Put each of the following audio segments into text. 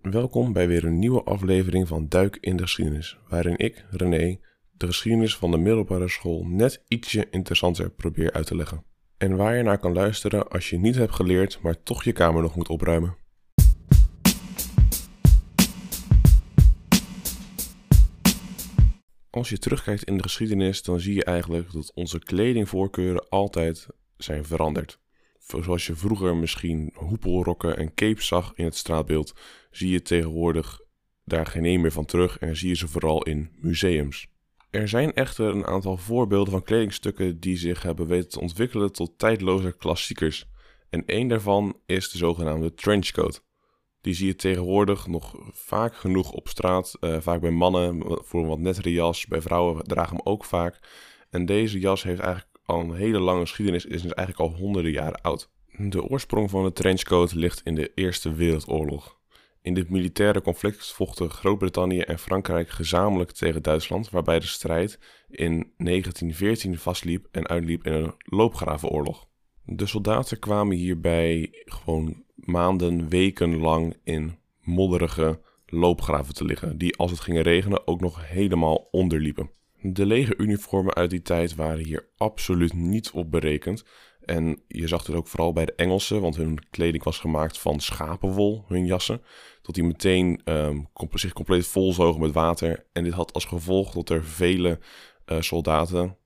Welkom bij weer een nieuwe aflevering van Duik in de Geschiedenis, waarin ik, René, de geschiedenis van de middelbare school net ietsje interessanter probeer uit te leggen. En waar je naar kan luisteren als je niet hebt geleerd, maar toch je kamer nog moet opruimen. Als je terugkijkt in de geschiedenis, dan zie je eigenlijk dat onze kledingvoorkeuren altijd zijn veranderd. Zoals je vroeger misschien hoepelrokken en capes zag in het straatbeeld, zie je tegenwoordig daar geen een meer van terug en zie je ze vooral in museums. Er zijn echter een aantal voorbeelden van kledingstukken die zich hebben weten te ontwikkelen tot tijdloze klassiekers. En één daarvan is de zogenaamde trenchcoat. Die zie je tegenwoordig nog vaak genoeg op straat, uh, vaak bij mannen voor een wat nettere jas, bij vrouwen dragen hem ook vaak. En deze jas heeft eigenlijk al een hele lange geschiedenis, is dus eigenlijk al honderden jaren oud. De oorsprong van de trenchcoat ligt in de Eerste Wereldoorlog. In dit militaire conflict vochten Groot-Brittannië en Frankrijk gezamenlijk tegen Duitsland, waarbij de strijd in 1914 vastliep en uitliep in een loopgravenoorlog. De soldaten kwamen hierbij gewoon maanden, weken lang in modderige loopgraven te liggen, die als het ging regenen ook nog helemaal onderliepen. De legeruniformen uit die tijd waren hier absoluut niet op berekend. En je zag het ook vooral bij de Engelsen, want hun kleding was gemaakt van schapenwol, hun jassen. Dat die meteen um, zich compleet volzogen met water. En dit had als gevolg dat er vele uh, soldaten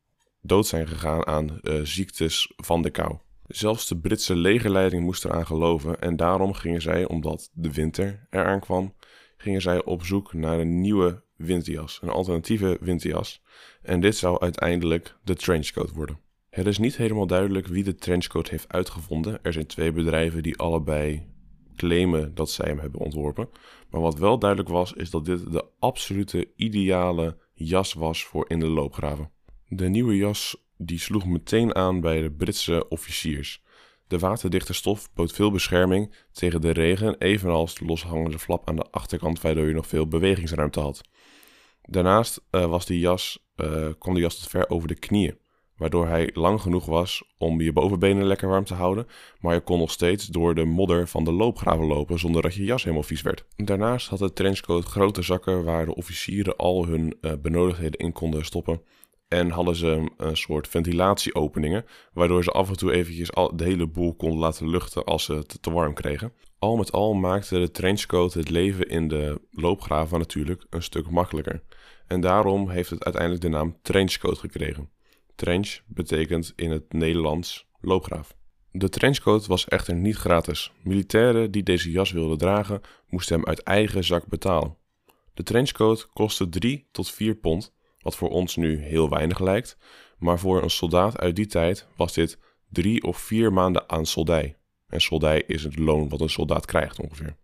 dood zijn gegaan aan uh, ziektes van de kou. Zelfs de Britse legerleiding moest eraan geloven en daarom gingen zij, omdat de winter eraan kwam, gingen zij op zoek naar een nieuwe winterjas, een alternatieve winterjas. En dit zou uiteindelijk de trenchcoat worden. Het is niet helemaal duidelijk wie de trenchcoat heeft uitgevonden. Er zijn twee bedrijven die allebei claimen dat zij hem hebben ontworpen. Maar wat wel duidelijk was, is dat dit de absolute ideale jas was voor in de loopgraven. De nieuwe jas die sloeg meteen aan bij de Britse officiers. De waterdichte stof bood veel bescherming tegen de regen, evenals de loshangende flap aan de achterkant, waardoor je nog veel bewegingsruimte had. Daarnaast uh, was die jas, uh, kwam de jas tot ver over de knieën, waardoor hij lang genoeg was om je bovenbenen lekker warm te houden, maar je kon nog steeds door de modder van de loopgraven lopen zonder dat je jas helemaal vies werd. Daarnaast had de trenchcoat grote zakken waar de officieren al hun uh, benodigdheden in konden stoppen en hadden ze een soort ventilatieopeningen, waardoor ze af en toe eventjes al de hele boel konden laten luchten als ze het te warm kregen. Al met al maakte de trenchcoat het leven in de loopgraven natuurlijk een stuk makkelijker. En daarom heeft het uiteindelijk de naam trenchcoat gekregen. Trench betekent in het Nederlands loopgraaf. De trenchcoat was echter niet gratis. Militairen die deze jas wilden dragen, moesten hem uit eigen zak betalen. De trenchcoat kostte 3 tot 4 pond wat voor ons nu heel weinig lijkt, maar voor een soldaat uit die tijd was dit drie of vier maanden aan soldij. En soldij is het loon wat een soldaat krijgt ongeveer.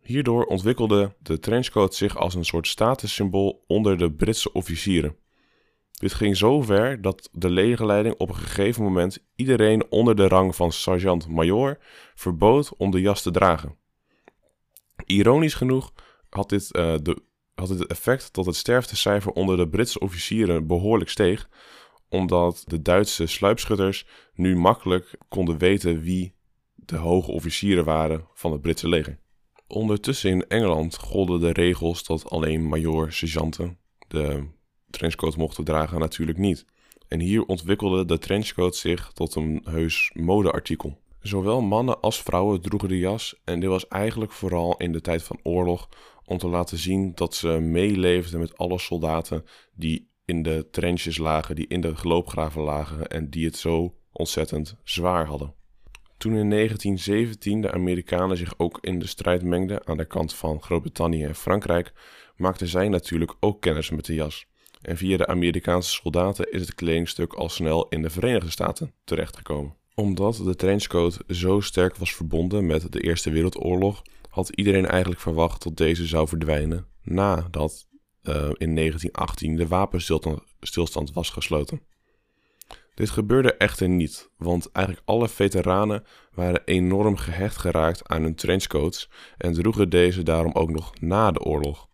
Hierdoor ontwikkelde de trenchcoat zich als een soort statussymbool onder de Britse officieren. Dit ging zo ver dat de legerleiding op een gegeven moment iedereen onder de rang van sergeant-majoor verbood om de jas te dragen. Ironisch genoeg had dit uh, de had het effect dat het sterftecijfer onder de Britse officieren behoorlijk steeg, omdat de Duitse sluipschutters nu makkelijk konden weten wie de hoge officieren waren van het Britse leger. Ondertussen in Engeland golden de regels dat alleen major sergeanten de trenchcoat mochten dragen natuurlijk niet. En hier ontwikkelde de trenchcoat zich tot een heus modeartikel. Zowel mannen als vrouwen droegen de jas en dit was eigenlijk vooral in de tijd van oorlog om te laten zien dat ze meeleefden met alle soldaten die in de trenches lagen, die in de geloopgraven lagen en die het zo ontzettend zwaar hadden. Toen in 1917 de Amerikanen zich ook in de strijd mengden aan de kant van Groot-Brittannië en Frankrijk, maakten zij natuurlijk ook kennis met de jas. En via de Amerikaanse soldaten is het kledingstuk al snel in de Verenigde Staten terechtgekomen. Omdat de trenchcoat zo sterk was verbonden met de Eerste Wereldoorlog, had iedereen eigenlijk verwacht dat deze zou verdwijnen nadat uh, in 1918 de wapenstilstand was gesloten. Dit gebeurde echter niet, want eigenlijk alle veteranen waren enorm gehecht geraakt aan hun trenchcoats en droegen deze daarom ook nog na de oorlog.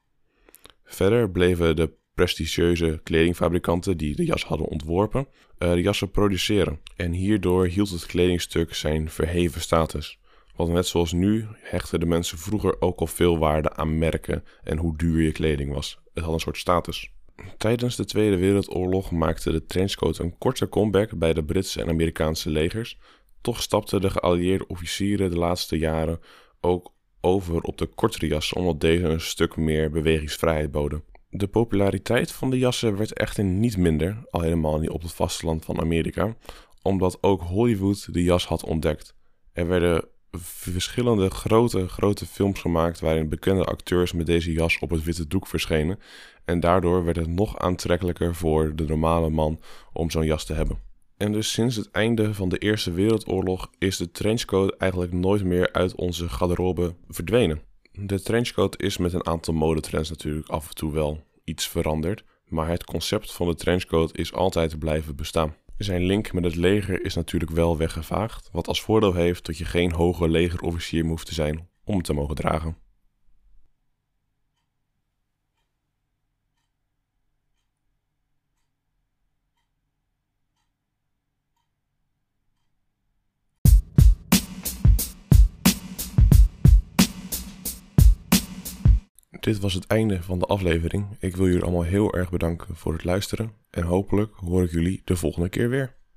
Verder bleven de prestigieuze kledingfabrikanten die de jas hadden ontworpen, uh, de jassen produceren en hierdoor hield het kledingstuk zijn verheven status. Want net zoals nu hechten de mensen vroeger ook al veel waarde aan merken en hoe duur je kleding was. Het had een soort status. Tijdens de Tweede Wereldoorlog maakte de trenchcoat een korte comeback bij de Britse en Amerikaanse legers. Toch stapten de geallieerde officieren de laatste jaren ook over op de kortere jassen omdat deze een stuk meer bewegingsvrijheid boden. De populariteit van de jassen werd echter niet minder, al helemaal niet op het vasteland van Amerika, omdat ook Hollywood de jas had ontdekt. Er werden verschillende grote, grote films gemaakt waarin bekende acteurs met deze jas op het witte doek verschenen. En daardoor werd het nog aantrekkelijker voor de normale man om zo'n jas te hebben. En dus sinds het einde van de Eerste Wereldoorlog is de trenchcoat eigenlijk nooit meer uit onze garderobe verdwenen. De trenchcoat is met een aantal modetrends natuurlijk af en toe wel iets veranderd, maar het concept van de trenchcoat is altijd blijven bestaan. Zijn link met het leger is natuurlijk wel weggevaagd, wat als voordeel heeft dat je geen hoge legerofficier hoeft te zijn om te mogen dragen. Dit was het einde van de aflevering. Ik wil jullie allemaal heel erg bedanken voor het luisteren en hopelijk hoor ik jullie de volgende keer weer.